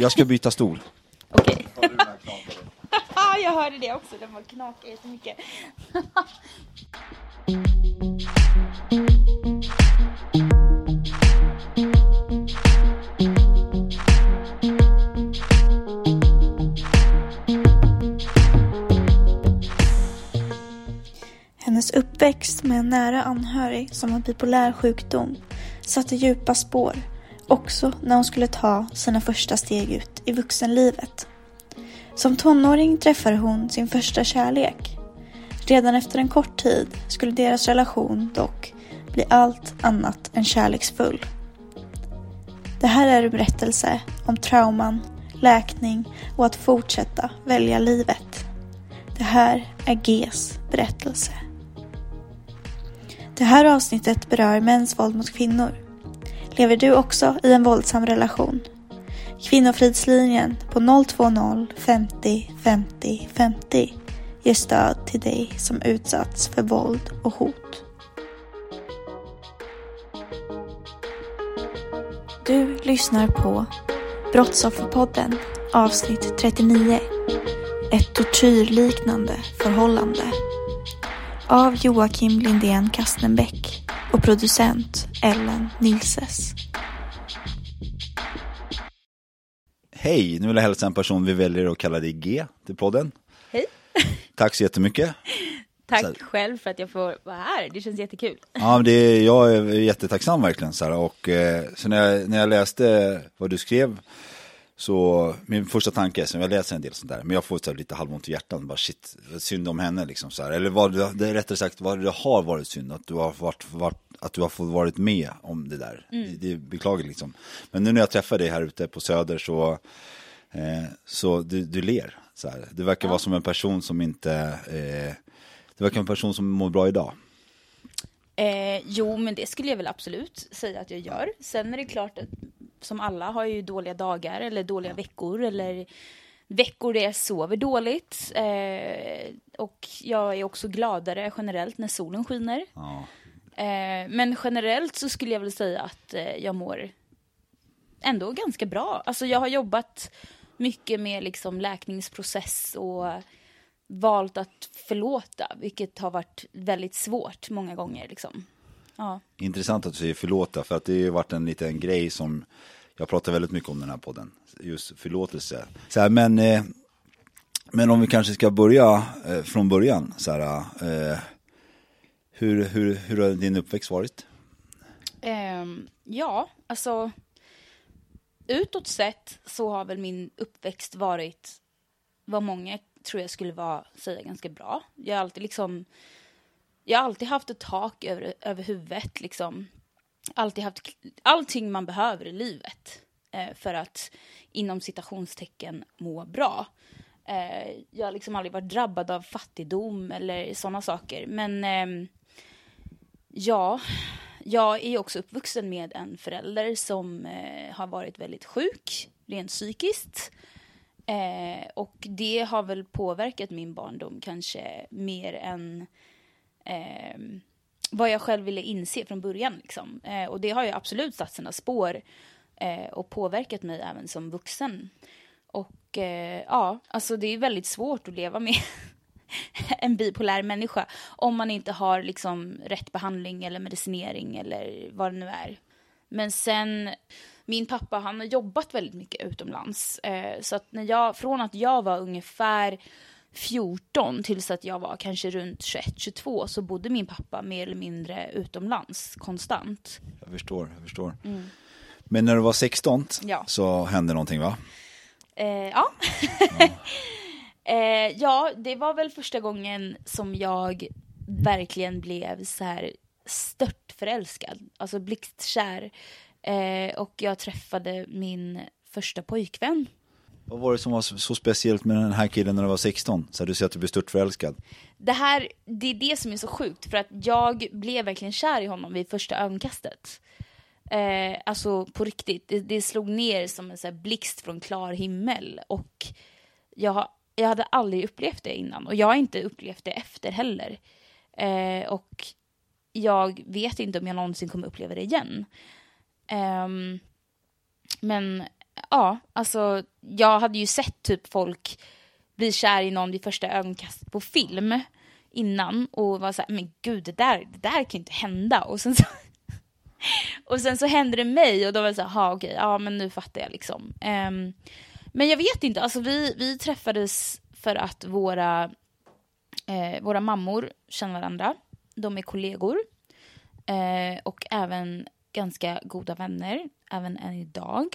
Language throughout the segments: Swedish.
Jag ska byta stol. Okej. jag hörde det också, den var knakig jättemycket. Hennes uppväxt med en nära anhörig som har bipolär sjukdom satte djupa spår också när hon skulle ta sina första steg ut i vuxenlivet. Som tonåring träffade hon sin första kärlek. Redan efter en kort tid skulle deras relation dock bli allt annat än kärleksfull. Det här är en berättelse om trauman, läkning och att fortsätta välja livet. Det här är Gs berättelse. Det här avsnittet berör mäns våld mot kvinnor. Lever du också i en våldsam relation? Kvinnofridslinjen på 020 50 50 50 ger stöd till dig som utsatts för våld och hot. Du lyssnar på Brottsofferpodden avsnitt 39 Ett tortyrliknande förhållande av Joakim Lindén Kastenbäck och producent Ellen Nilses. Hej, nu vill jag hälsa en person vi väljer att kalla dig G till podden. Hej. Tack så jättemycket. Tack Så själv för att jag får vara här, det känns jättekul. Ja, men det är, jag är jättetacksam verkligen. Så här, och, eh, så när, jag, när jag läste vad du skrev så min första tanke är, som jag läser en del sånt där, men jag får så lite halvont i hjärtat, bara shit, synd om henne liksom så här. Eller vad det, det är rättare sagt, vad det har varit synd, att du har varit, varit att du har fått varit med om det där. Det, det är beklagligt liksom. Men nu när jag träffar dig här ute på Söder så, eh, så du, du ler. Så här. Du verkar vara som en person som inte, eh, du verkar vara en person som mår bra idag. Eh, jo, men det skulle jag väl absolut säga att jag gör. Sen är det klart att som alla har ju dåliga dagar eller dåliga veckor eller veckor där jag sover dåligt. Eh, och jag är också gladare generellt när solen skiner. Ja. Eh, men generellt så skulle jag väl säga att eh, jag mår ändå ganska bra. Alltså jag har jobbat mycket med liksom läkningsprocess och valt att förlåta, vilket har varit väldigt svårt många gånger. Liksom. Ja. Intressant att du säger förlåta, för att det har varit en liten grej som jag pratar väldigt mycket om den här podden, just förlåtelse. Så här, men, eh, men om vi kanske ska börja eh, från början, så här, eh, hur, hur, hur har din uppväxt varit? Ehm, ja, alltså utåt sett så har väl min uppväxt varit vad många tror jag skulle vara, säga ganska bra. Jag har alltid liksom, jag har alltid haft ett tak över, över huvudet liksom. Alltid haft allting man behöver i livet eh, för att inom citationstecken må bra. Eh, jag har liksom aldrig varit drabbad av fattigdom eller sådana saker. Men eh, ja, jag är också uppvuxen med en förälder som eh, har varit väldigt sjuk, rent psykiskt. Eh, och det har väl påverkat min barndom kanske mer än eh, vad jag själv ville inse från början. Liksom. Eh, och det har ju absolut satt sina spår eh, och påverkat mig även som vuxen. Och eh, ja, alltså det är väldigt svårt att leva med en bipolär människa om man inte har liksom rätt behandling eller medicinering eller vad det nu är. Men sen, min pappa han har jobbat väldigt mycket utomlands. Eh, så att när jag, från att jag var ungefär 14 tills att jag var kanske runt 21-22 så bodde min pappa mer eller mindre utomlands konstant. Jag förstår, jag förstår. Mm. Men när du var 16 ja. så hände någonting va? Eh, ja. ja. eh, ja, det var väl första gången som jag verkligen blev så här stört förälskad, alltså blixtkär. Eh, och jag träffade min första pojkvän. Vad var det som var så speciellt med den här killen när du var 16? Så du säger att du blev stört förälskad. Det här, det är det som är så sjukt, för att jag blev verkligen kär i honom vid första ögonkastet. Eh, alltså på riktigt, det, det, slog ner som en så blixt från klar himmel. Och jag, jag hade aldrig upplevt det innan, och jag har inte upplevt det efter heller. Eh, och jag vet inte om jag någonsin kommer uppleva det igen. Um, men ja, alltså jag hade ju sett typ folk bli kär i någon vid första ögonkastet på film innan och var så här, men gud det där, det där kan ju inte hända. Och sen så, och sen så hände det mig och då var det så här, ha okej, ja men nu fattar jag liksom. Um, men jag vet inte, alltså vi, vi träffades för att våra, eh, våra mammor känner varandra. De är kollegor. Eh, och även ganska goda vänner, även än idag.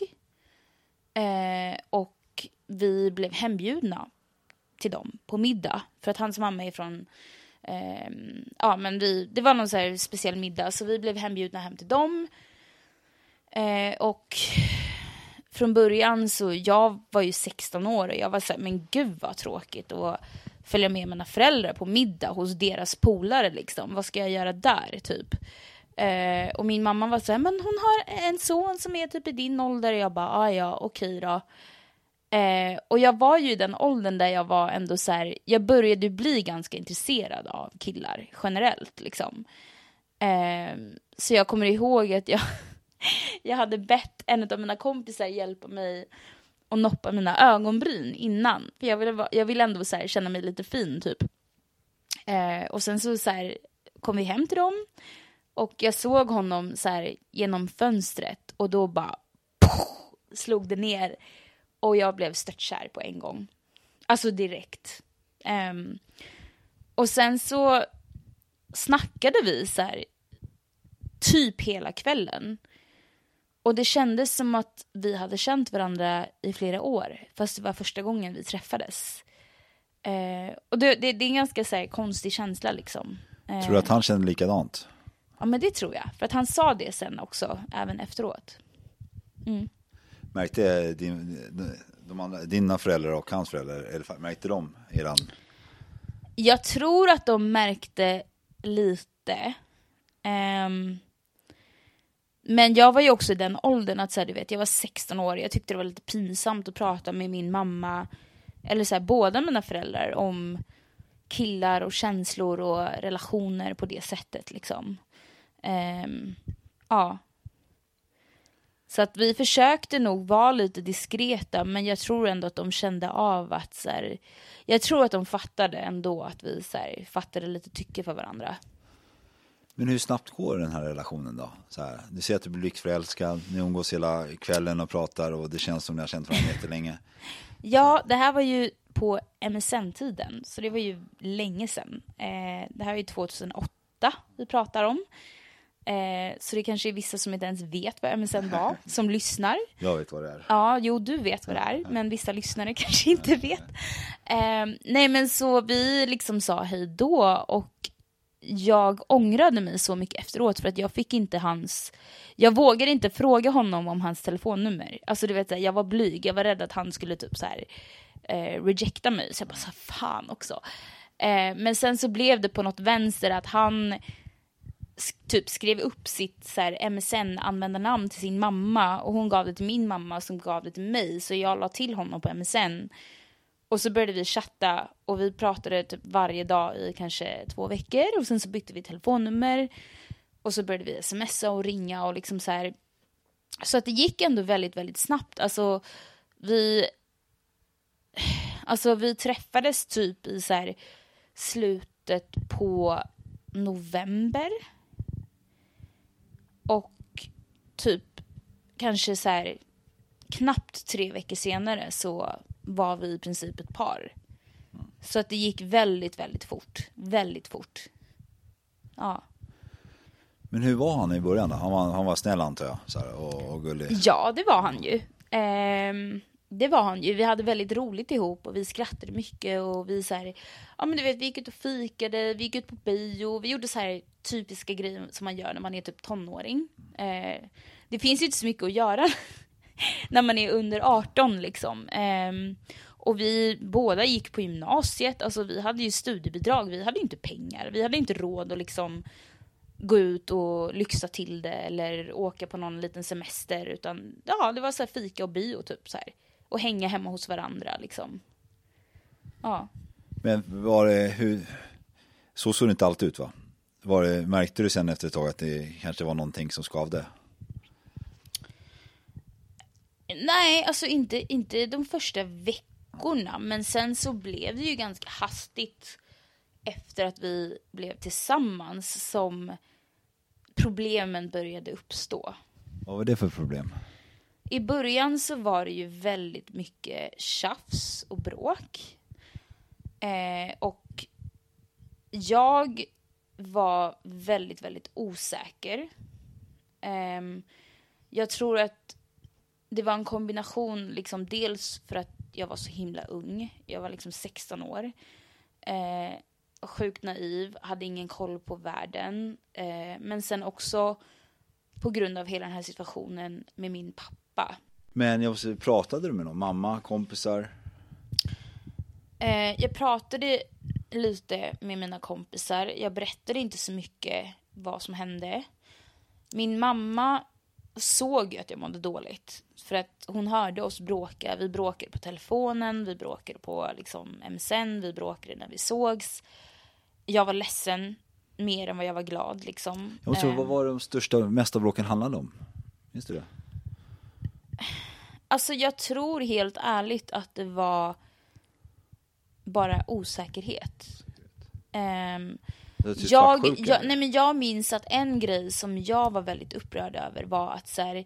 Eh, och vi blev hembjudna till dem på middag. För att hans mamma är från... Eh, ja, men vi, det var någon så speciell middag, så vi blev hembjudna hem till dem. Eh, och från början så, jag var ju 16 år och jag var så här, men gud vad tråkigt Och följa med mina föräldrar på middag hos deras polare liksom. Vad ska jag göra där, typ? Eh, och min mamma var så här, men hon har en son som är typ i din ålder. Och jag bara, ah, ja, okej då. Eh, och jag var ju i den åldern där jag var ändå så här, jag började bli ganska intresserad av killar generellt liksom. Eh, så jag kommer ihåg att jag, jag hade bett en av mina kompisar hjälpa mig och noppa mina ögonbryn innan. För jag ville, jag ville ändå så här, känna mig lite fin typ. Eh, och sen så, så här, kom vi hem till dem och jag såg honom så här, genom fönstret och då bara poff, slog det ner. Och jag blev störtkär på en gång. Alltså direkt. Eh, och sen så snackade vi så här, typ hela kvällen. Och det kändes som att vi hade känt varandra i flera år, fast det var första gången vi träffades. Uh, och det, det, det, är en ganska så här, konstig känsla liksom. Tror du att han kände likadant? Ja, men det tror jag. För att han sa det sen också, även efteråt. Mm. Märkte din, de andra, dina föräldrar och hans föräldrar, eller märkte de eran? Jag tror att de märkte lite. Um, men jag var ju också i den åldern att så här, du vet, jag var 16 år, jag tyckte det var lite pinsamt att prata med min mamma, eller så här, båda mina föräldrar om killar och känslor och relationer på det sättet liksom. Um, ja. Så att vi försökte nog vara lite diskreta, men jag tror ändå att de kände av att så här, jag tror att de fattade ändå att vi så här, fattade lite tycke för varandra. Men hur snabbt går den här relationen då? Här, du ser att du blir lyxförälskad, ni umgås hela kvällen och pratar och det känns som ni har känt varandra jättelänge. Ja, det här var ju på MSN-tiden, så det var ju länge sedan. Eh, det här är ju 2008 vi pratar om. Eh, så det kanske är vissa som inte ens vet vad MSN var, som lyssnar. Jag vet vad det är. Ja, jo du vet vad det är, men vissa lyssnare kanske inte vet. Eh, nej men så vi liksom sa hej då och jag ångrade mig så mycket efteråt för att jag fick inte hans, jag vågade inte fråga honom om hans telefonnummer. Alltså du vet, jag var blyg, jag var rädd att han skulle typ så här eh, rejecta mig, så jag bara sa fan också. Eh, men sen så blev det på något vänster att han typ skrev upp sitt MSN-användarnamn till sin mamma och hon gav det till min mamma som gav det till mig så jag la till honom på MSN. Och så började vi chatta och vi pratade typ varje dag i kanske två veckor och sen så bytte vi telefonnummer och så började vi smsa och ringa och liksom så här. Så att det gick ändå väldigt, väldigt snabbt. Alltså vi, alltså vi träffades typ i så här slutet på november och typ kanske så här knappt tre veckor senare så var vi i princip ett par. Så att det gick väldigt, väldigt fort. Väldigt fort. Ja. Men hur var han i början då? Han var, han var snäll antar jag, så här, och, och gullig. Ja, det var han ju. Ehm, det var han ju. Vi hade väldigt roligt ihop och vi skrattade mycket och vi så här, ja men du vet, vi gick ut och fikade, vi gick ut på bio, vi gjorde så här typiska grejer som man gör när man är typ tonåring. Eh, det finns ju inte så mycket att göra när man är under 18 liksom. Um, och vi båda gick på gymnasiet, alltså vi hade ju studiebidrag, vi hade inte pengar, vi hade inte råd att liksom gå ut och lyxa till det eller åka på någon liten semester utan ja, det var så här fika och bio typ så här. Och hänga hemma hos varandra liksom. Ja. Men var det, hur, så såg det inte alltid ut va? Var det, märkte du sen efter ett tag att det kanske var någonting som skavde? Nej, alltså inte, inte de första veckorna, men sen så blev det ju ganska hastigt efter att vi blev tillsammans som problemen började uppstå. Vad var det för problem? I början så var det ju väldigt mycket tjafs och bråk. Eh, och jag var väldigt, väldigt osäker. Ehm, jag tror att det var en kombination, liksom dels för att jag var så himla ung. Jag var liksom 16 år. Eh, sjukt naiv, hade ingen koll på världen. Eh, men sen också på grund av hela den här situationen med min pappa. Men jag måste, pratade du med någon? Mamma, kompisar? Eh, jag pratade lite med mina kompisar. Jag berättade inte så mycket vad som hände. Min mamma såg ju att jag mådde dåligt. För att hon hörde oss bråka. Vi bråkade på telefonen, vi bråkade på liksom MSN, vi bråkade när vi sågs. Jag var ledsen mer än vad jag var glad liksom. Jag måste, Eh, vad var de största, mesta bråken handlade om? Minns du det? Alltså jag tror helt ärligt att det var bara osäkerhet. Är typ jag, svartsjuka. jag, nej men jag minns att en grej som jag var väldigt upprörd över var att så här,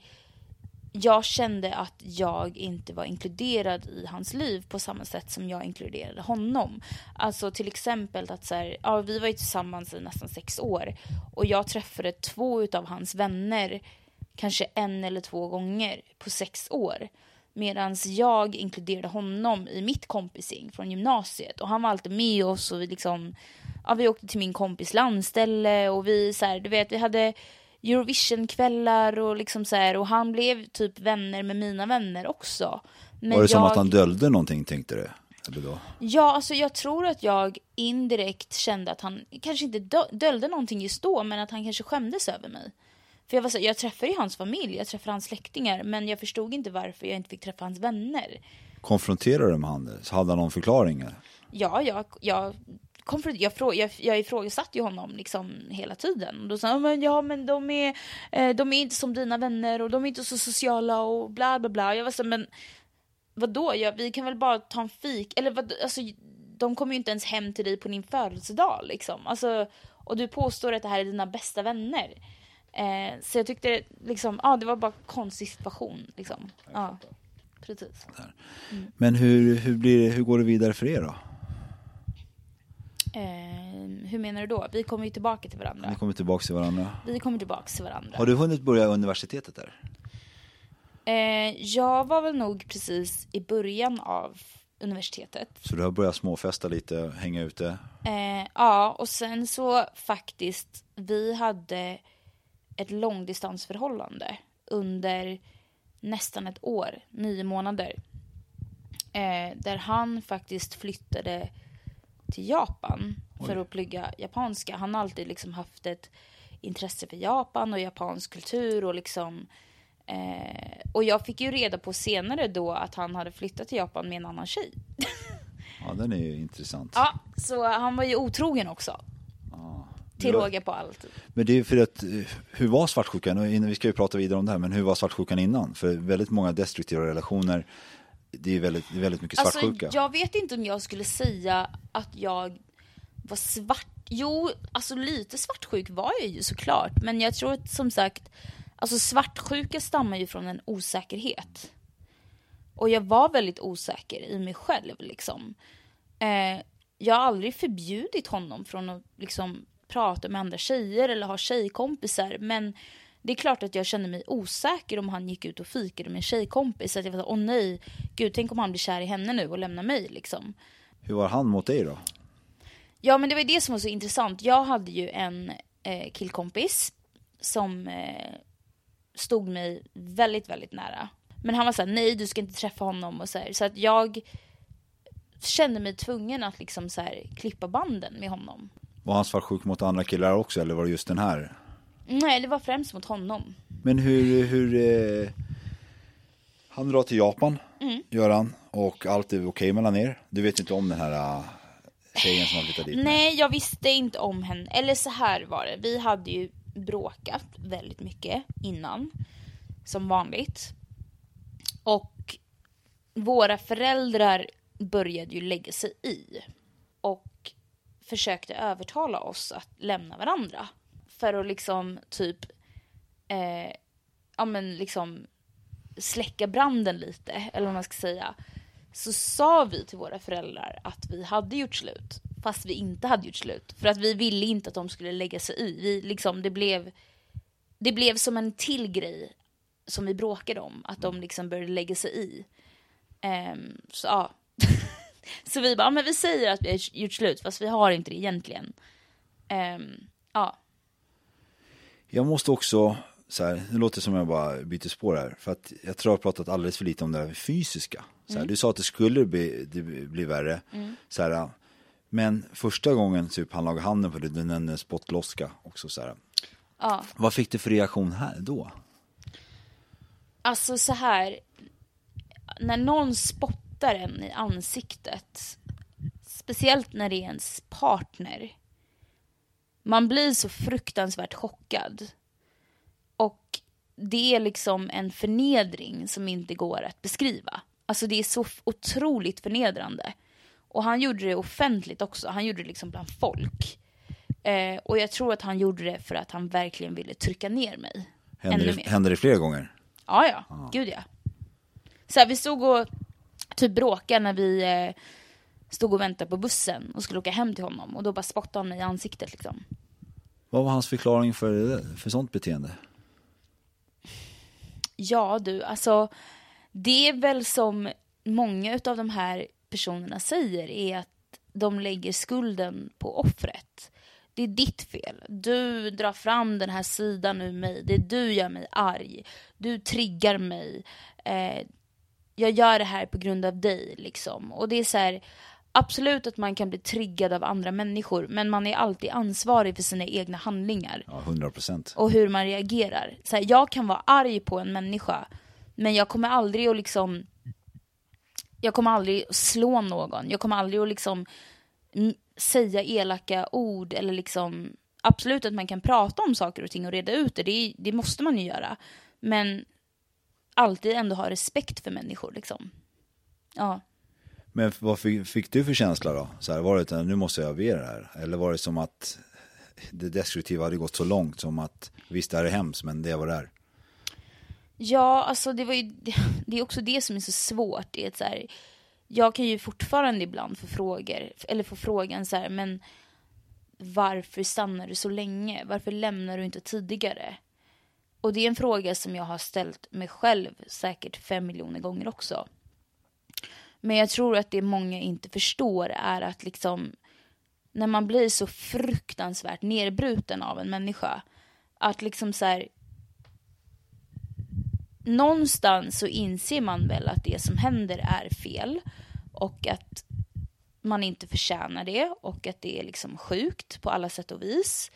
jag kände att jag inte var inkluderad i hans liv på samma sätt som jag inkluderade honom. Alltså till exempel att så här, ja, vi var ju tillsammans i nästan sex år och jag träffade två utav hans vänner kanske en eller två gånger på sex år. Medan jag inkluderade honom i mitt kompisgäng från gymnasiet. Och han var alltid med oss och vi liksom, ja vi åkte till min kompis landställe och vi så här, du vet vi hade Eurovision-kvällar och liksom så här, och han blev typ vänner med mina vänner också. Men var det som jag, att han döljde någonting tänkte du? Eller då? Ja, alltså jag tror att jag indirekt kände att han kanske inte dö- döljde någonting just då, men att han kanske skämdes över mig. För jag var så, jag träffade ju hans familj, jag träffade hans släktingar, men jag förstod inte varför jag inte fick träffa hans vänner. Konfronterade du med han det? Hade han någon förklaring? eller? Ja, jag, jag, konfront- jag, frå, jag, jag ifrågasatte ju honom liksom hela tiden. Och då sa han, men ja men de är, eh, de är inte som dina vänner och de är inte så sociala och bla bla bla. Jag var så, men vadå, ja, vi kan väl bara ta en fik, eller vad, alltså de kommer ju inte ens hem till dig på din födelsedag liksom. Alltså, och du påstår att det här är dina bästa vänner. Eh, så jag tyckte liksom, ja det var bara konstig situation liksom. Ja, precis. Men hur, hur, blir hur går det vidare för er då? Eh, hur menar du då? Vi kommer ju tillbaka till varandra. Ni kommer tillbaka till varandra. Vi kommer tillbaka till varandra. Har du hunnit börja universitetet där? Eh, jag var väl nog precis i början av universitetet. Så du har börjat småfesta lite, hänga ute? Eh, ja, och sen så faktiskt, vi hade ett långdistansförhållande under nästan ett år, nio månader. Eh, där han faktiskt flyttade till Japan för Oj. att plugga japanska. Han har alltid liksom haft ett intresse för Japan och japansk kultur och liksom eh, och jag fick ju reda på senare då att han hade flyttat till Japan med en annan tjej. Ja, den är ju intressant. Ja, så han var ju otrogen också. Till Det var- råga på allt. Men det är för att, eh, hur var svartsjukan? Och Vi ska ju prata vidare om det här, men hur var svartsjukan innan? För väldigt många destruktiva relationer, det är väldigt, det är väldigt mycket svartsjuka. Alltså, jag vet inte om jag skulle säga att jag var svart. Jo, alltså lite svartsjuk var jag ju såklart. Men jag tror att, som sagt Alltså svartsjuka stammar ju från en osäkerhet. Och jag var väldigt osäker i mig själv liksom. Eh, jag har aldrig förbjudit honom från att liksom prata med andra tjejer eller ha tjejkompisar. Men det är klart att jag kände mig osäker om han gick ut och fikade med en tjejkompis. Att jag var åh nej, gud tänk om han blir kär i henne nu och lämnar mig liksom. Hur var han mot dig då? Ja men det var det som var så intressant. Jag hade ju en eh, killkompis som eh, stod mig väldigt, väldigt nära. Men han var såhär, nej du ska inte träffa honom och så här. Så att jag kände mig tvungen att liksom så här, klippa banden med honom. Var han svartsjuk mot andra killar också eller var det just den här? Nej, det var främst mot honom. Men hur, hur eh, han drar till Japan, Mm. gör han, och allt är okej mellan er. Du vet inte om den här eh, tjejen som har flyttat dit? med? Nej, jag visste inte om henne. Eller så här var det. Vi hade ju bråkat väldigt mycket innan. Som vanligt. Och våra föräldrar började ju lägga sig i. Och försökte övertala oss att lämna varandra. För att liksom typ, eh, ja men liksom släcka branden lite, eller vad man ska säga. Så sa vi till våra föräldrar att vi hade gjort slut. Fast vi inte hade gjort slut. För att vi ville inte att de skulle lägga sig i. Vi, liksom, det, blev, det blev som en till grej som vi bråkade om. Att de liksom började lägga sig i. Ehm, så ja. så vi bara, men vi säger att vi har gjort slut fast vi har inte det egentligen. Um, ja. Jag måste också, så här, det låter som jag bara byter spår här, för att jag tror jag har pratat alldeles för lite om det här fysiska. Så här, Du sa att det skulle bli, det bli värre. Så här, men första gången typ han lagade handen på dig, du nämnde spottloska också. Så här. ja. Vad fick du för reaktion här då? Alltså så här. När någon spottar en i ansiktet. Speciellt när det är ens partner. Man blir så fruktansvärt chockad. Och det är liksom en förnedring som inte går att beskriva. Alltså det är så otroligt förnedrande. Och han gjorde det offentligt också. Han gjorde det liksom bland folk. Eh, och jag tror att han gjorde det för att han verkligen ville trycka ner mig. Hände det, hände det flera gånger? Ja, ja. Gud ja. Så här, vi stod och typ bråkade när vi eh, stod och väntade på bussen och skulle åka hem till honom. Och då bara spottade han mig i ansiktet liksom. Vad var hans förklaring för, för sånt beteende? Ja du, alltså det är väl som många av de här personerna säger är att de lägger skulden på offret. Det är ditt fel. Du drar fram den här sidan ur mig. Det är du gör mig arg. Du triggar mig. Eh, jag gör det här på grund av dig liksom. Och det är så här, absolut att man kan bli triggad av andra människor. Men man är alltid ansvarig för sina egna handlingar Ja, 100 procent. och hur man reagerar. Så här, jag kan vara arg på en människa, men jag kommer aldrig att liksom... Jag kommer aldrig att slå någon. Jag kommer aldrig att liksom säga elaka ord eller liksom... Absolut att man kan prata om saker och ting och reda ut det, det, det måste man ju göra. Men alltid ändå ha respekt för människor liksom. Ja. Men vad fick, fick du för känsla då? Så här, var det att nu måste jag överge det här? Eller var det som att det destruktiva hade gått så långt som att visst det här är hemskt men det var det är? Ja, alltså det var ju, det är också det som är så svårt. Det är så här, jag kan ju fortfarande ibland få frågor, eller få frågan så här, men varför stannar du så länge? Varför lämnar du inte tidigare? Och det är en fråga som jag har ställt mig själv säkert fem miljoner gånger också. Men jag tror att det många inte förstår är att liksom när man blir så fruktansvärt nedbruten av en människa, att liksom så här, någonstans så inser man väl att det som händer är fel och att man inte förtjänar det och att det är liksom sjukt på alla sätt och vis.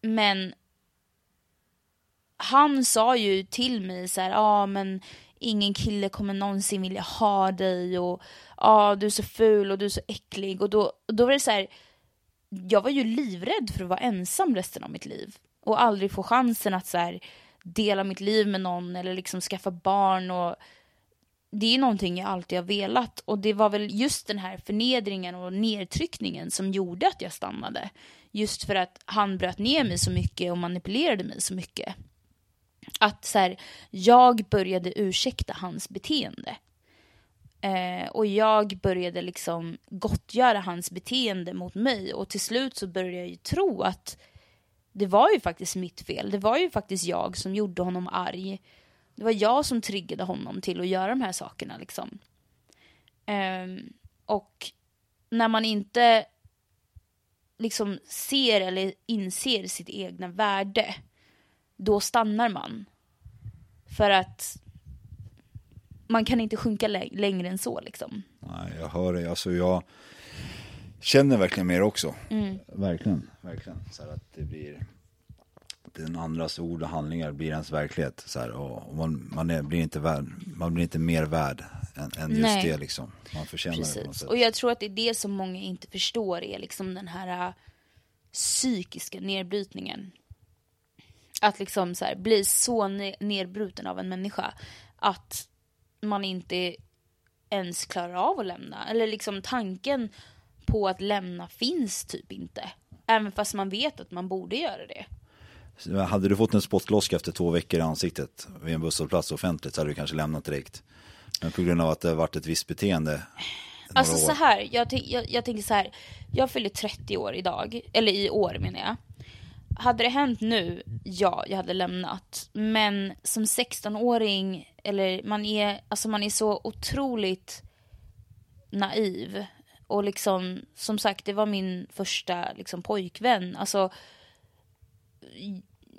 Men han sa ju till mig så här, ja ah, men ingen kille kommer någonsin vilja ha dig och ja ah, du är så ful och du är så äcklig och då, och då var det så här, jag var ju livrädd för att vara ensam resten av mitt liv och aldrig få chansen att så här, dela mitt liv med någon eller liksom skaffa barn och det är någonting jag alltid har velat och det var väl just den här förnedringen och nedtryckningen som gjorde att jag stannade. Just för att han bröt ner mig så mycket och manipulerade mig så mycket. Att så här, jag började ursäkta hans beteende. Eh, och jag började liksom gottgöra hans beteende mot mig och till slut så började jag ju tro att det var ju faktiskt mitt fel. Det var ju faktiskt jag som gjorde honom arg. Det var jag som triggade honom till att göra de här sakerna liksom. Eh, och när man inte liksom ser eller inser sitt egna värde, då stannar man. För att man kan inte sjunka lä längre än så liksom. Nej, jag hör dig. Alltså jag känner verkligen mer också. Mm. Verkligen, verkligen. Så att det blir den andras ord och handlingar blir ens verklighet. Så här, och man, man, är, blir inte värd, man blir inte mer värd än, än just Nej. det liksom. Man förtjänar Precis. det på något sätt. Och jag tror att det är det som många inte förstår är liksom den här uh, psykiska nedbrytningen. Att liksom så här, bli så nedbruten av en människa att man inte ens klarar av att lämna. Eller liksom tanken på att lämna finns typ inte. Även fast man vet att man borde göra det. Hade du fått en spottloska efter två veckor i ansiktet vid en busshållplats offentligt så hade du kanske lämnat direkt. Men på grund av att det har varit ett visst beteende. Alltså så här, jag, jag, jag tänker så här. Jag fyller 30 år idag, eller i år menar jag. Hade det hänt nu, ja, jag hade lämnat. Men som 16-åring, eller man är, alltså man är så otroligt naiv. Och liksom, som sagt, det var min första liksom, pojkvän. Alltså,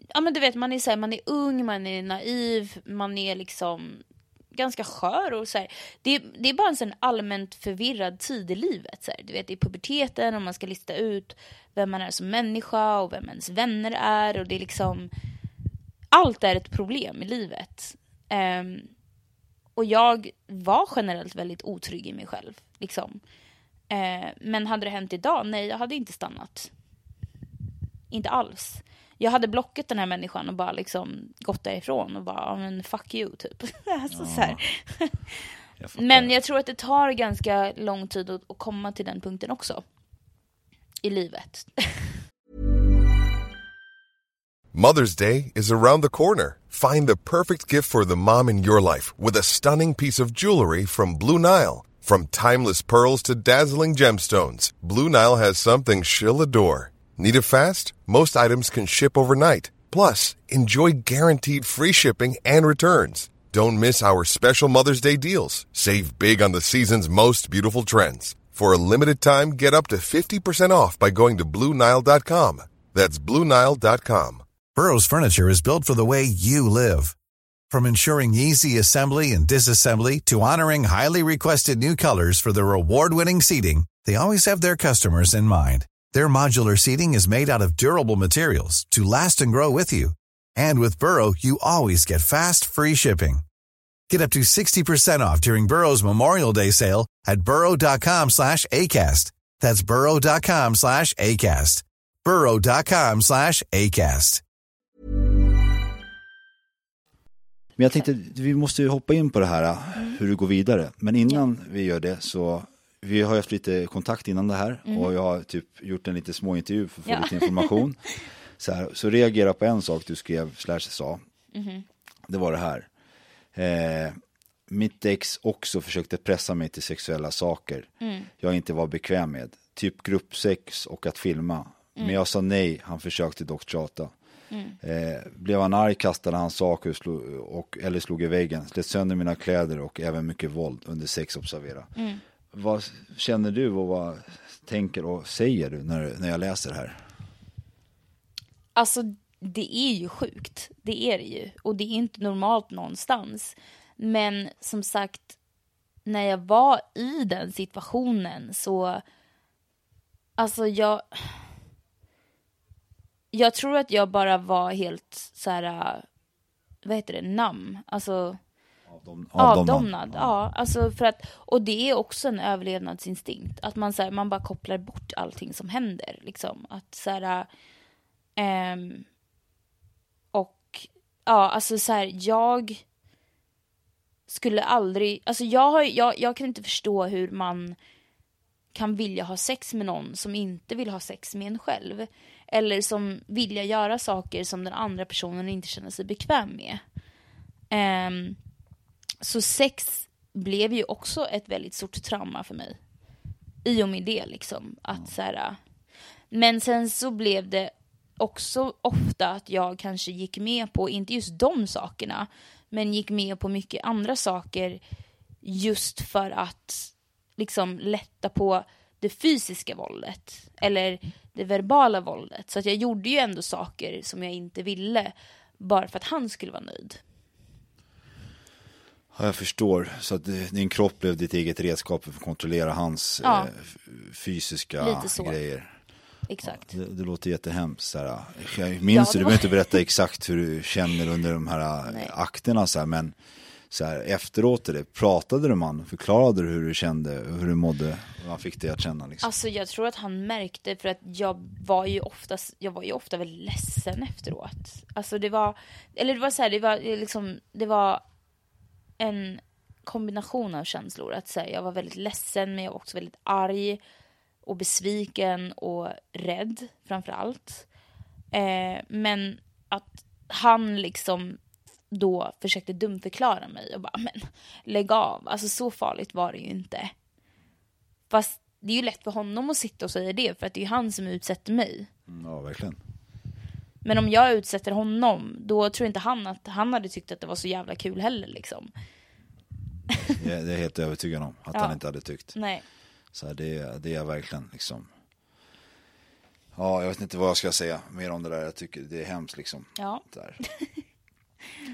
ja men du vet, man är, så här, man är ung, man är naiv, man är liksom ganska skör och så här, det, det är bara en sån allmänt förvirrad tid i livet. Så här. Du vet, i puberteten och man ska lista ut vem man är som människa och vem ens vänner är och det är liksom allt är ett problem i livet. Um, och jag var generellt väldigt otrygg i mig själv. Liksom. Uh, men hade det hänt idag? Nej, jag hade inte stannat. Inte alls jag hade blockat den här människan och bara liksom gått därifrån och bara, men fuck you typ. alltså, ja. så här. jag men jag tror att det tar ganska lång tid att, att komma till den punkten också. I livet. Mother's Day is around the corner. Find the perfect gift for the mom in your life with a stunning piece of jewelry from Blue Nile. From timeless pearls to dazzling gemstones, Blue Nile has something she'll adore. Need it fast? Most items can ship overnight. Plus, enjoy guaranteed free shipping and returns. Don't miss our special Mother's Day deals. Save big on the season's most beautiful trends. For a limited time, get up to 50% off by going to Bluenile.com. That's Bluenile.com. Burrow's Furniture is built for the way you live. From ensuring easy assembly and disassembly to honoring highly requested new colors for their award winning seating, they always have their customers in mind. Their modular seating is made out of durable materials to last and grow with you. And with Burrow, you always get fast, free shipping. Get up to 60% off during Burrow's Memorial Day sale at burrow.com slash ACAST. That's burrow.com slash ACAST. burrow.com slash ACAST. Men jag tänkte, vi måste ju hoppa in på det här, hur du går vidare. Men innan vi gör det så vi har haft lite kontakt innan det här mm. och jag har typ gjort en lite små intervju för att få ja. lite information. så, här, så reagera på en sak du skrev, slash sa. Mm. Det var det här. Eh, mitt ex också försökte pressa mig till sexuella saker mm. jag inte var bekväm med. Typ gruppsex och att filma. Mm. Men jag sa nej, han försökte dock tjata. Mm. Eh, blev han arg kastade han saker slog, och, eller slog i väggen, slet sönder mina kläder och även mycket våld under sex, observera. Mm. Vad känner du och vad tänker och säger du när, när jag läser det här? Alltså, det är ju sjukt. Det är det ju. Och det är inte normalt någonstans. Men som sagt, när jag var i den situationen så... Alltså, jag... Jag tror att jag bara var helt så här... Vad heter det? Nam. Alltså Avdom, avdomnad. Ja. alltså för att, och det är också en överlevnadsinstinkt. Att man, så här, man bara kopplar bort allting som händer. Liksom. Att så här, ähm, och ja, alltså så här, jag skulle aldrig, alltså jag, har, jag, jag kan inte förstå hur man kan vilja ha sex med någon som inte vill ha sex med en själv. Eller som vilja göra saker som den andra personen inte känner sig bekväm med. Ehm, så sex blev ju också ett väldigt stort trauma för mig. I och med det liksom. Att så här, men sen så blev det också ofta att jag kanske gick med på, inte just de sakerna, men gick med på mycket andra saker just för att liksom lätta på det fysiska våldet eller det verbala våldet. Så att jag gjorde ju ändå saker som jag inte ville bara för att han skulle vara nöjd. Ja, jag förstår. Så att din kropp blev ditt eget redskap för att kontrollera hans Ja. eh, fysiska grejer. Exakt. Det, det låter jättehemskt. Så här. Jag minns Ja, du, det du behöver inte berätta exakt hur du känner under de här Nej. eh, akterna. Så här, men så här, efteråt, det, pratade du med honom? Förklarade du hur du kände, hur du mådde? Vad fick dig att känna? Liksom? Alltså jag tror att han märkte för att jag var ju oftast, jag var ju ofta väldigt ledsen efteråt. Alltså det var, eller det var så här, det var liksom, det var en kombination av känslor. Att säga, jag var väldigt ledsen men jag var också väldigt arg och besviken och rädd framför allt. Eh, men att han liksom då försökte dumförklara mig och bara men lägg av, alltså så farligt var det ju inte. Fast det är ju lätt för honom att sitta och säga det för att det är ju han som utsätter mig. Ja, verkligen. Men om jag utsätter honom, då tror inte han att han hade tyckt att det var så jävla kul heller liksom. Det, det är jag helt övertygad om att Ja. han inte hade tyckt. Nej. Så här, det, det är jag verkligen liksom. Ja, jag vet inte vad jag ska säga mer om det där. Jag tycker det är hemskt liksom. Ja.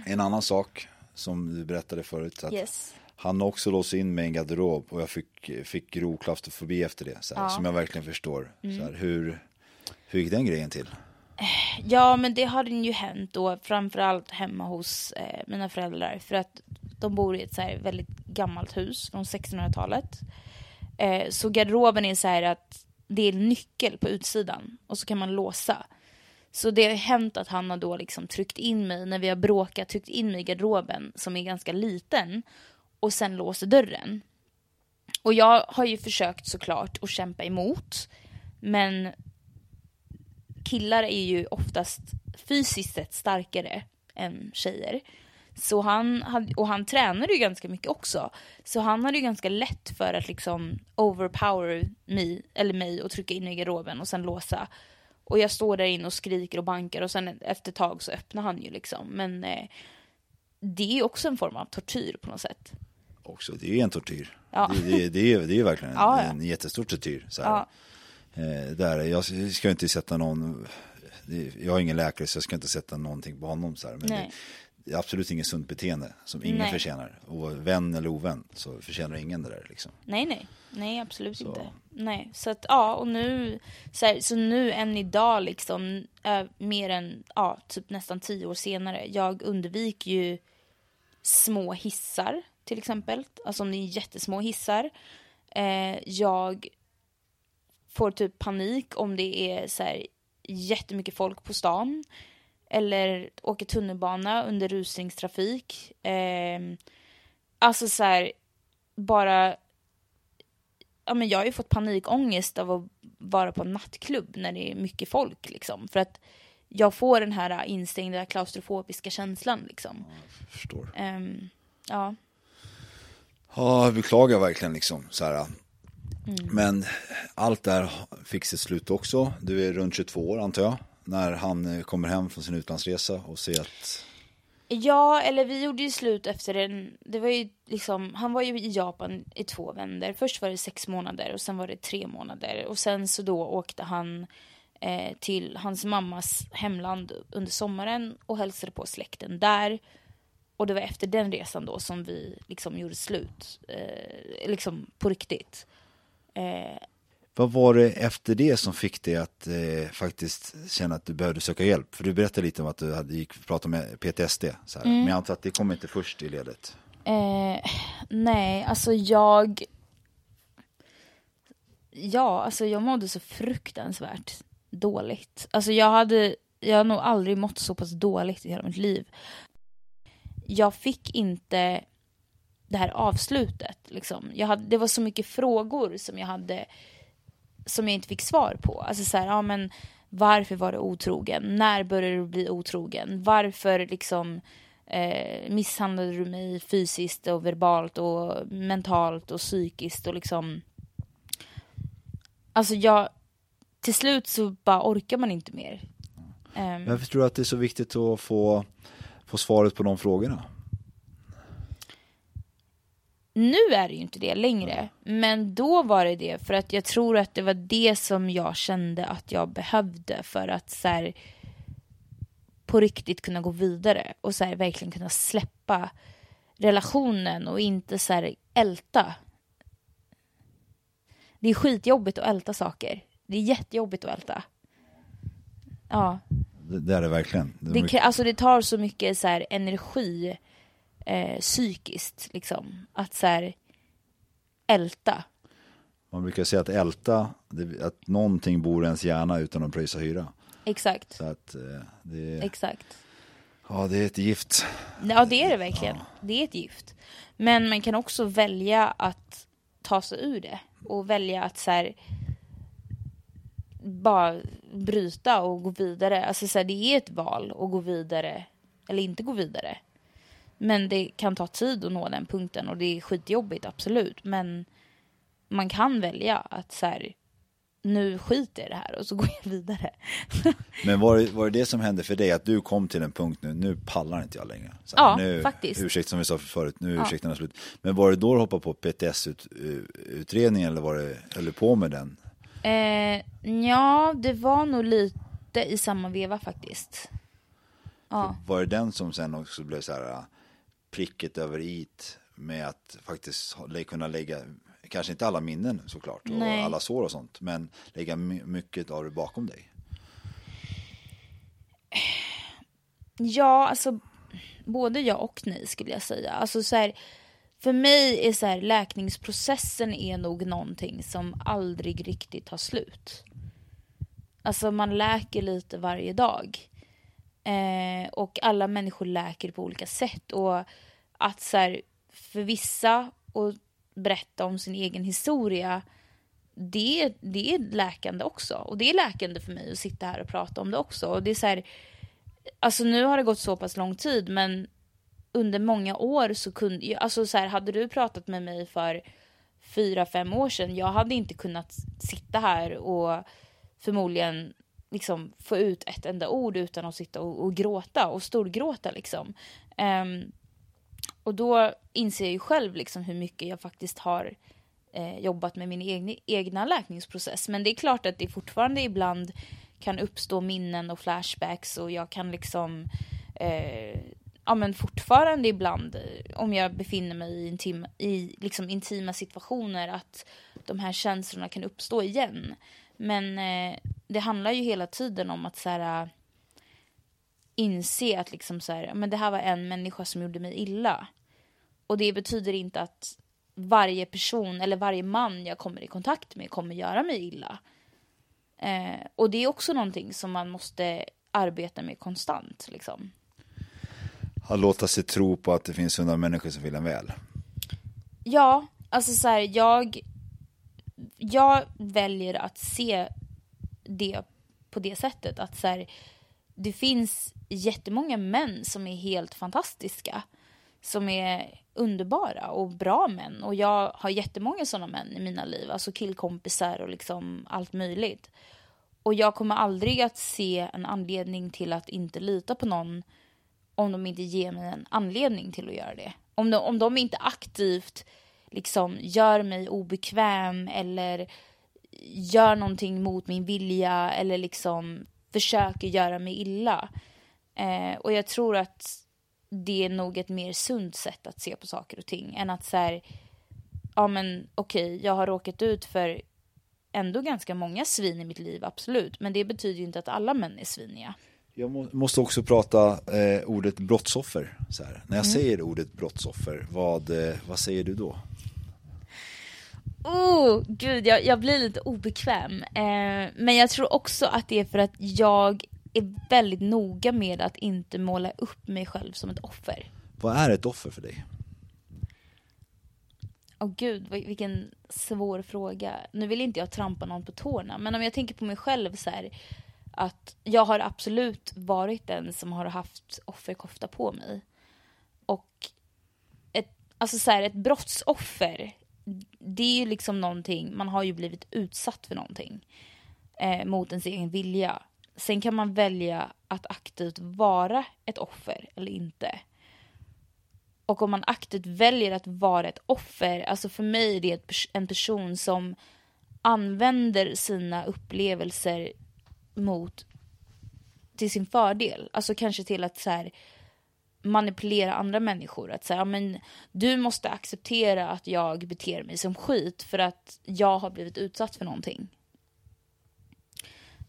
En annan sak som du berättade förut. Att Yes. Han också låst in mig i en garderob och jag fick, fick grov klaustrofobi efter det. Så här, Ja. Mm. Som jag verkligen förstår. Så här, hur, hur gick den grejen till? Ja, men det har ju hänt då, framförallt hemma hos eh, mina föräldrar. För att de bor i ett så här väldigt gammalt hus från 1600-talet. Eh, så garderoben är så här att det är nyckel på utsidan och så kan man låsa. Så det har hänt att han har då liksom tryckt in mig, när vi har bråkat, tryckt in mig i garderoben som är ganska liten och sen låser dörren. Och jag har ju försökt såklart att kämpa emot, men killar är ju oftast fysiskt sett starkare än tjejer. Så han och han tränade ju ganska mycket också. Så han hade ju ganska lätt för att liksom overpower mig, eller mig och trycka in i garderoben och sen låsa. Och jag står där inne och skriker och bankar och sen efter ett tag så öppnar han ju liksom. Men eh, det är ju också en form av tortyr på något sätt. Också, det är ju en tortyr. Ja. Det, det, det, är, det är ju verkligen en, Ja, ja. en jättestor tortyr. Så här. Ja. Eh, där, jag ska inte sätta någon, jag är ingen läkare så jag ska inte sätta någonting på honom. Så här. Men det, det är absolut inget sunt beteende som ingen Nej. förtjänar. Och vän eller ovän så förtjänar ingen det där. Liksom. Nej, nej. Nej, absolut Så. inte. Nej, så att ja, och nu, så, här, så nu än idag liksom, mer än, ja, typ nästan tio år senare, jag undviker ju små hissar till exempel, alltså om det är jättesmå hissar. Eh, jag får typ panik om det är så här jättemycket folk på stan. Eller åker tunnelbana under rusningstrafik. Eh, alltså så här, bara ja, men jag har ju fått panikångest av att vara på en nattklubb när det är mycket folk. Liksom. För att jag får den här instängda klaustrofobiska känslan. Liksom. Jag förstår. Ehm, ja. Ja, jag beklagar verkligen liksom. Så här. Mm. Men allt där fick sitt slut också. Du är runt 22 år antar jag. När han eh, kommer hem från sin utlandsresa och ser att ja, eller vi gjorde ju slut efter en... Det var ju liksom, han var ju i Japan i två vändor. Först var det sex månader och sen var det tre månader. Och sen så då åkte han eh, till hans mammas hemland under sommaren och hälsade på släkten där. Och det var efter den resan då som vi liksom gjorde slut. Eh, liksom på riktigt. Eh, Vad var det efter det som fick dig att eh, faktiskt känna att du behövde söka hjälp? För du berättade lite om att du hade gick pratat med PTSD. Så. Mm. Men jag antar att det kom inte först i ledet. Eh, nej, alltså jag... Ja, alltså jag mådde så fruktansvärt dåligt. Alltså jag hade, jag har nog aldrig mått så pass dåligt i hela mitt liv. Jag fick inte det här avslutet. Liksom. Jag hade, det var så mycket frågor som jag hade som jag inte fick svar på. Alltså så här, ja men varför var du otrogen? När började du bli otrogen? Varför liksom eh, misshandlade du mig fysiskt och verbalt och mentalt och psykiskt och liksom Alltså jag, till slut så bara orkar man inte mer. Varför tror du att det är så viktigt att få, få svaret på de frågorna? Nu är det ju inte det längre, men då var det det för att jag tror att det var det som jag kände att jag behövde för att så här, på riktigt kunna gå vidare och så här, verkligen kunna släppa relationen och inte så här, älta. Det är skitjobbigt att älta saker. Det är jättejobbigt att älta. Ja. Det, det är det verkligen. Det, är Det, mycket- alltså det tar så mycket så här, energi eh, psykiskt liksom. Att så här, älta. Man brukar säga att älta, det, att någonting bor i ens hjärna utan att pröjsa hyra. Exakt. Så att eh, det, Exakt. ja, det är ett gift. Ja det är det verkligen. Det är ett gift. Men man kan också välja att ta sig ur det. Och välja att så här, bara bryta och gå vidare. Alltså så här, det är ett val att gå vidare eller inte gå vidare. Men det kan ta tid att nå den punkten och det är skitjobbigt absolut. Men man kan välja att så här, nu skiter jag i det här och så går jag vidare. Men var det, var det det som hände för dig, att du kom till en punkt nu, nu pallar inte jag längre? Så Ja, nu, faktiskt. Ursäkt som vi sa förut, nu är Ja. ursäkterna slut. Men var det då du hoppade på PTS-utredningen eller var det, höll du på med den? Eh, ja, det var nog lite i samma veva faktiskt. Ja. Var det den som sen också blev så här pricket över it med att faktiskt kunna lägga, kanske inte alla minnen såklart och Nej. alla sår och sånt, men lägga my- mycket av det bakom dig? Ja, alltså både ja och nej skulle jag säga. Alltså så här, för mig är så här, läkningsprocessen är nog någonting som aldrig riktigt tar slut. Alltså man läker lite varje dag. Eh, och alla människor läker på olika sätt. Och att så här, för vissa och berätta om sin egen historia det, det är läkande också. Och det är läkande för mig att sitta här och prata om det också. Och det är så här, alltså nu har det gått så pass lång tid men under många år så kunde jag, alltså så här, hade du pratat med mig för fyra, fem år sedan, jag hade inte kunnat sitta här och förmodligen liksom få ut ett enda ord utan att sitta och, och gråta och storgråta liksom. Um, och då inser jag ju själv liksom hur mycket jag faktiskt har eh, jobbat med min egna, egna läkningsprocess. Men det är klart att det fortfarande ibland kan uppstå minnen och flashbacks och jag kan liksom eh, ja men fortfarande ibland eh, om jag befinner mig i, intim, i liksom intima situationer att de här känslorna kan uppstå igen. Men eh, det handlar ju hela tiden om att så här, inse att liksom så här, men det här var en människa som gjorde mig illa. Och det betyder inte att varje person eller varje man jag kommer i kontakt med kommer göra mig illa. Eh, och det är också någonting som man måste arbeta med konstant. Liksom. Att låta sig tro på att det finns hundra människor som vill en väl. Ja, alltså så här, jag, jag väljer att se det på det sättet. Att så här, det finns jättemånga män som är helt fantastiska. Som är underbara och bra män. Och jag har jättemånga sådana män i mina liv. Alltså killkompisar och liksom allt möjligt. Och jag kommer aldrig att se en anledning till att inte lita på någon om de inte ger mig en anledning till att göra det. Om de, om de inte aktivt liksom gör mig obekväm eller gör någonting mot min vilja eller liksom försöker göra mig illa. Eh, och jag tror att det är nog ett mer sunt sätt att se på saker och ting än att så här, ja men okej, jag har råkat ut för ändå ganska många svin i mitt liv, absolut. Men det betyder ju inte att alla män är sviniga. Jag må, måste också prata eh, ordet brottsoffer. När jag Mm. säger ordet brottsoffer, vad, eh, vad säger du då? Oh, gud, jag, jag blir lite obekväm. Eh, men jag tror också att det är för att jag är väldigt noga med att inte måla upp mig själv som ett offer. Vad är ett offer för dig? Åh gud, vil- vilken svår fråga. Nu vill inte jag trampa någon på tårna, men om jag tänker på mig själv så här, att jag har absolut varit den som har haft offerkofta på mig. Och ett, alltså så här, ett brottsoffer, det är ju liksom någonting, man har ju blivit utsatt för någonting eh, mot ens egen vilja. Sen kan man välja att aktivt vara ett offer eller inte. Och om man aktivt väljer att vara ett offer, alltså för mig är det en person som använder sina upplevelser mot till sin fördel. Alltså kanske till att så här, manipulera andra människor. Att säga, men du måste acceptera att jag beter mig som skit för att jag har blivit utsatt för någonting.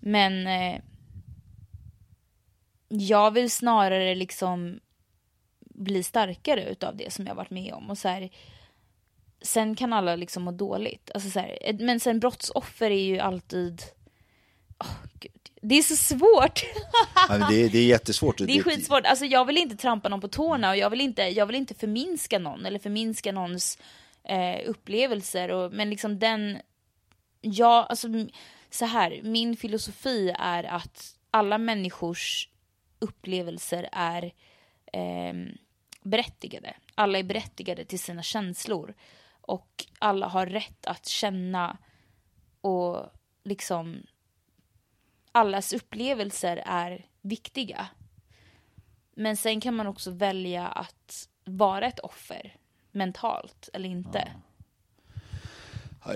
Men eh, jag vill snarare liksom bli starkare utav det som jag varit med om. Och så här, sen kan alla liksom må dåligt. Alltså så här, men sen brottsoffer är ju alltid... Oh, Gud. Det är så svårt. Ja, det, är- det är jättesvårt. Det är skitsvårt. Alltså jag vill inte trampa någon på tårna och jag vill inte, jag vill inte förminska någon eller förminska någons eh, upplevelser. Och, men liksom den, ja, alltså så här, min filosofi är att alla människors upplevelser är ehm, berättigade. Alla är berättigade till sina känslor. Och alla har rätt att känna och liksom allas upplevelser är viktiga. Men sen kan man också välja att vara ett offer mentalt eller inte.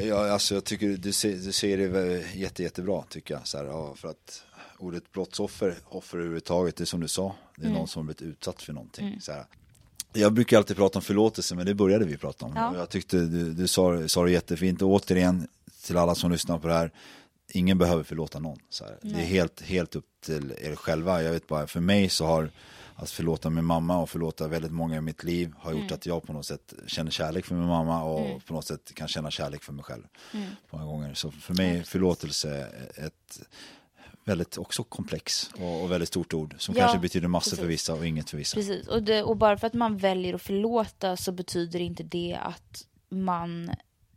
Ja, alltså jag tycker du, ser, du ser det jätte, jättebra tycker jag. Så här, ja, för att ordet brottsoffer, offer överhuvudtaget, det är som du sa, det är Mm. någon som har blivit utsatt för någonting. Så här. Jag brukar alltid prata om förlåtelse, men det började vi prata om. Ja. Jag tyckte du, du sa, sa det jättefint, och återigen till alla som lyssnar på det här, ingen behöver förlåta någon. Så här. Det är helt, helt upp till er själva. Jag vet bara, för mig så har att förlåta min mamma och förlåta väldigt många i mitt liv har gjort att jag på något sätt känner kärlek för min mamma och på något sätt kan känna kärlek för mig själv. Många gånger. Så för mig är förlåtelse ett väldigt också komplex och, och väldigt stort ord som Ja, kanske betyder massor för precis. vissa och inget för vissa. Precis, och, det, och bara för att man väljer att förlåta så betyder inte det att man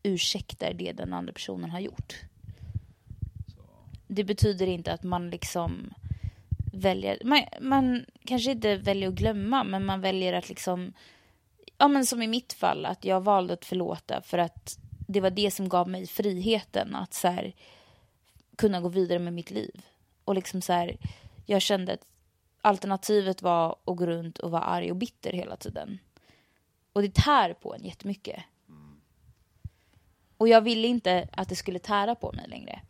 ursäktar det den andra personen har gjort. Det betyder inte att man liksom väljer, man, man kanske inte väljer att glömma, men man väljer att liksom, ja men som i mitt fall, att jag valde att förlåta för att det var det som gav mig friheten att så här, kunna gå vidare med mitt liv. Och liksom så här, jag kände att alternativet var att gå runt och vara arg och bitter hela tiden. Och det tär på en jättemycket. Och jag ville inte att det skulle tära på mig längre.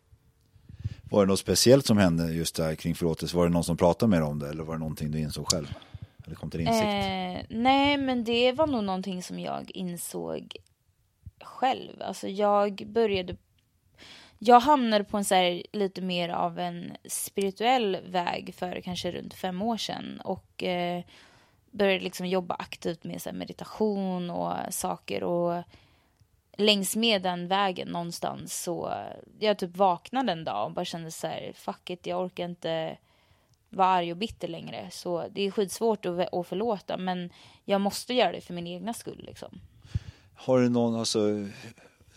Var det något speciellt som hände just där kring förlåtelse? Var det någon som pratade med dig om det eller var det någonting du insåg själv? Eller kom till insikt? Eh, nej, men det var nog någonting som jag insåg själv. Alltså jag började... Jag hamnade på en så här, lite mer av en spirituell väg för kanske runt fem år sedan. Och eh, började liksom jobba aktivt med så här, meditation och saker. Och längs med den vägen någonstans så jag typ vaknade en dag och bara kände så här, fuck it, jag orkar inte vara arg och bitter längre. Så det är skitsvårt att, att förlåta men jag måste göra det för min egna skull liksom. Har du någon, alltså,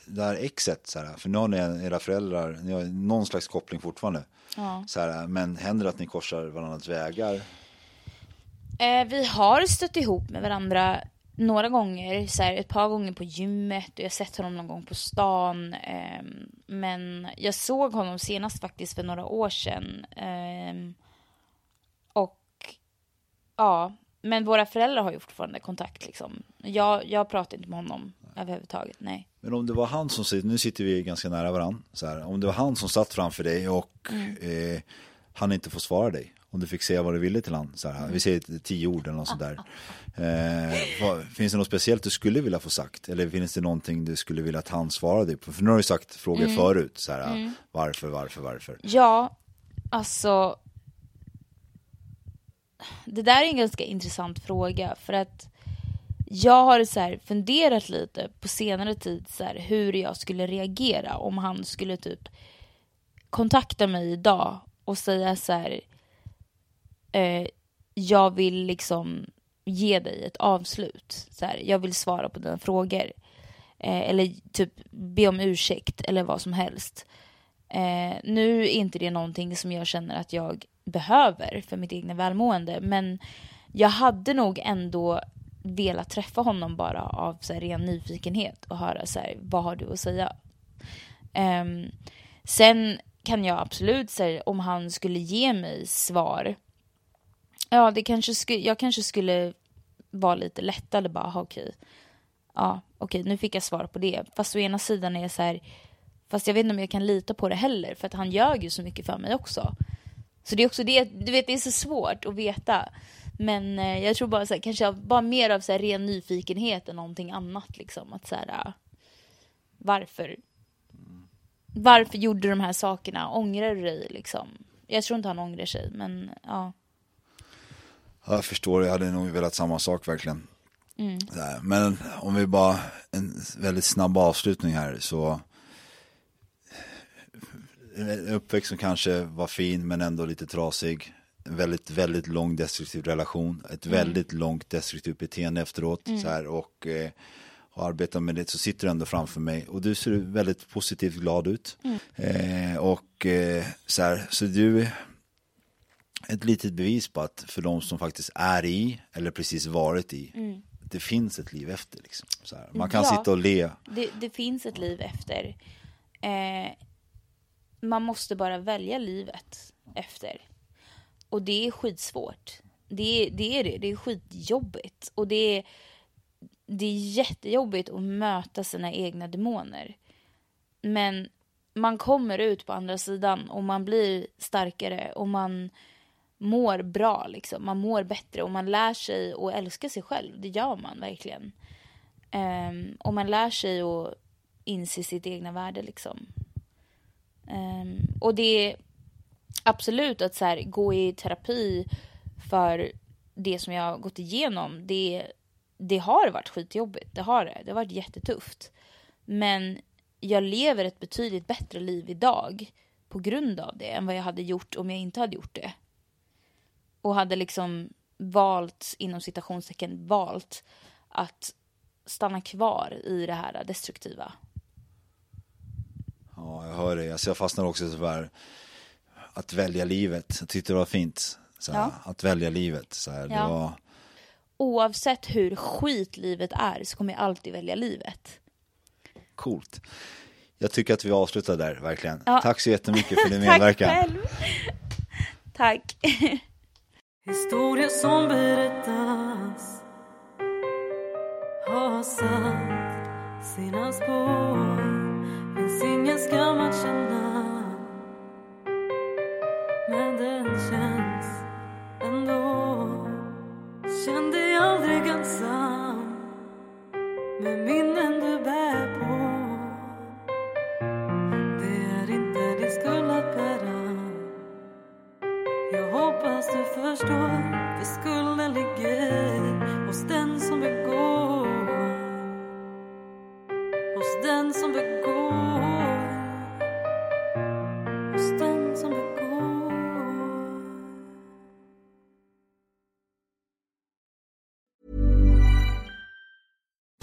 det här exet, så här, för nu har ni era föräldrar, ni har någon slags koppling fortfarande. Ja. Så här, men händer det att ni korsar varandras vägar? Eh, vi har stött ihop med varandra några gånger, så här, ett par gånger på gymmet och jag har sett honom någon gång på stan. ehm, men jag såg honom senast faktiskt för några år sedan. ehm, och ja, men våra föräldrar har ju fortfarande kontakt liksom. Jag, jag pratar inte med honom överhuvudtaget, nej. Men om det var han som sitter, nu sitter vi ganska nära varandra, så här, om det var han som satt framför dig och eh, han inte får svara dig, om du fick säga vad du ville till han, så här, vi säger tio ord eller något sånt där. Eh, vad, finns det något speciellt du skulle vilja få sagt? Eller finns det någonting du skulle vilja att han svarade på? För nu har du sagt frågor förut, så här, varför, varför, varför? Ja, alltså. Det där är en ganska intressant fråga för att jag har så här funderat lite på senare tid så här, hur jag skulle reagera om han skulle typ kontakta mig idag och säga så här. Eh, jag vill liksom ge dig ett avslut. Så här, jag vill svara på dina frågor. Eh, eller typ be om ursäkt eller vad som helst. Eh, nu är inte det någonting som jag känner att jag behöver för mitt egna välmående. Men jag hade nog ändå velat träffa honom bara av så här, ren nyfikenhet och höra så här, vad har du att säga? Eh, sen kan jag absolut säga om han skulle ge mig svar. Ja, det kanske sku- jag kanske skulle vara lite lättad och bara, okej. Ja, okej, nu fick jag svar på det. Fast å ena sidan är jag så här, fast jag vet inte om jag kan lita på det heller, för att han ljög ju så mycket för mig också. Så det är också det, du vet det är så svårt att veta. Men eh, jag tror bara så här, kanske bara mer av så här, ren nyfikenhet än någonting annat liksom. Att så här, eh, varför? Varför gjorde du de här sakerna? Ångrar du dig liksom? Jag tror inte han ångrar sig, men ja. Jag förstår, jag hade nog velat samma sak verkligen. Mm. Men om vi bara, en väldigt snabb avslutning här så en uppväxt som kanske var fin men ändå lite trasig. En väldigt, väldigt lång destruktiv relation. Ett mm. väldigt långt destruktivt beteende efteråt. Mm. Så här, och eh, har arbetat med det så sitter du ändå framför mig. Och du ser väldigt positivt glad ut. Mm. Eh, och eh, så här, så du ett litet bevis på att för de som faktiskt är i eller precis varit i mm. det finns ett liv efter. Liksom. Man kan ja, sitta och le. Det, det finns ett liv efter. Eh, man måste bara välja livet efter. Och det är skitsvårt. Det, det är det. Det är skitjobbigt. Och det är, det är jättejobbigt att möta sina egna demoner. Men man kommer ut på andra sidan och man blir starkare och man mår bra. Liksom. Man mår bättre och man lär sig att älska sig själv. Det gör man verkligen. Um, och man lär sig att inse sitt egna värde. Liksom. Um, och det är absolut att så här, gå i terapi för det som jag har gått igenom. Det, det har varit skitjobbigt. Det har det. Det har varit jättetufft. Men jag lever ett betydligt bättre liv idag på grund av det än vad jag hade gjort om jag inte hade gjort det. Och hade liksom valt, inom citationstecken, valt att stanna kvar i det här destruktiva. Ja, jag hör det. Alltså jag fastnar också så här, att välja livet. Jag tyckte det var fint. Så här, ja. Att välja livet. Så här, ja. var... Oavsett hur skit livet är så kommer jag alltid välja livet. Coolt. Jag tycker att vi avslutar där, verkligen. Ja. Tack så jättemycket för din medverkan. Tack själv. Tack. Historien som berättas har satt sina spår. Finns ingen skam att känna Men den känns ändå. Känn dig aldrig ensam med minnen du bär